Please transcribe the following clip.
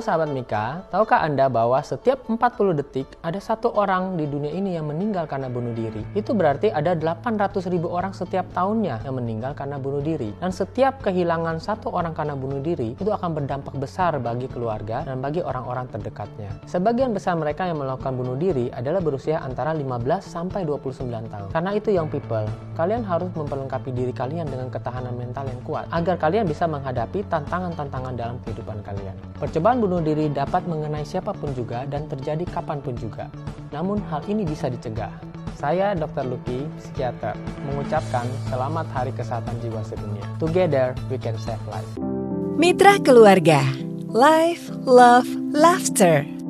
Sahabat Mika, tahukah Anda bahwa setiap 40 detik ada satu orang di dunia ini yang meninggal karena bunuh diri? Itu berarti ada 800 ribu orang setiap tahunnya yang meninggal karena bunuh diri. Dan setiap kehilangan satu orang karena bunuh diri, itu akan berdampak besar bagi keluarga dan bagi orang-orang terdekatnya. Sebagian besar mereka yang melakukan bunuh diri adalah berusia antara 15 sampai 29 tahun. Karena itu young people, kalian harus memperlengkapi diri kalian dengan ketahanan mental yang kuat, agar kalian bisa menghadapi tantangan-tantangan dalam kehidupan kalian. Percobaan bunuh diri dapat mengenai siapa pun juga dan terjadi kapan pun juga. Namun hal ini bisa dicegah. Saya Dr. Lucky, psikiater, mengucapkan selamat Hari Kesehatan Jiwa Sedunia. Together we can save life. Mitra Keluarga Life, Love, Laughter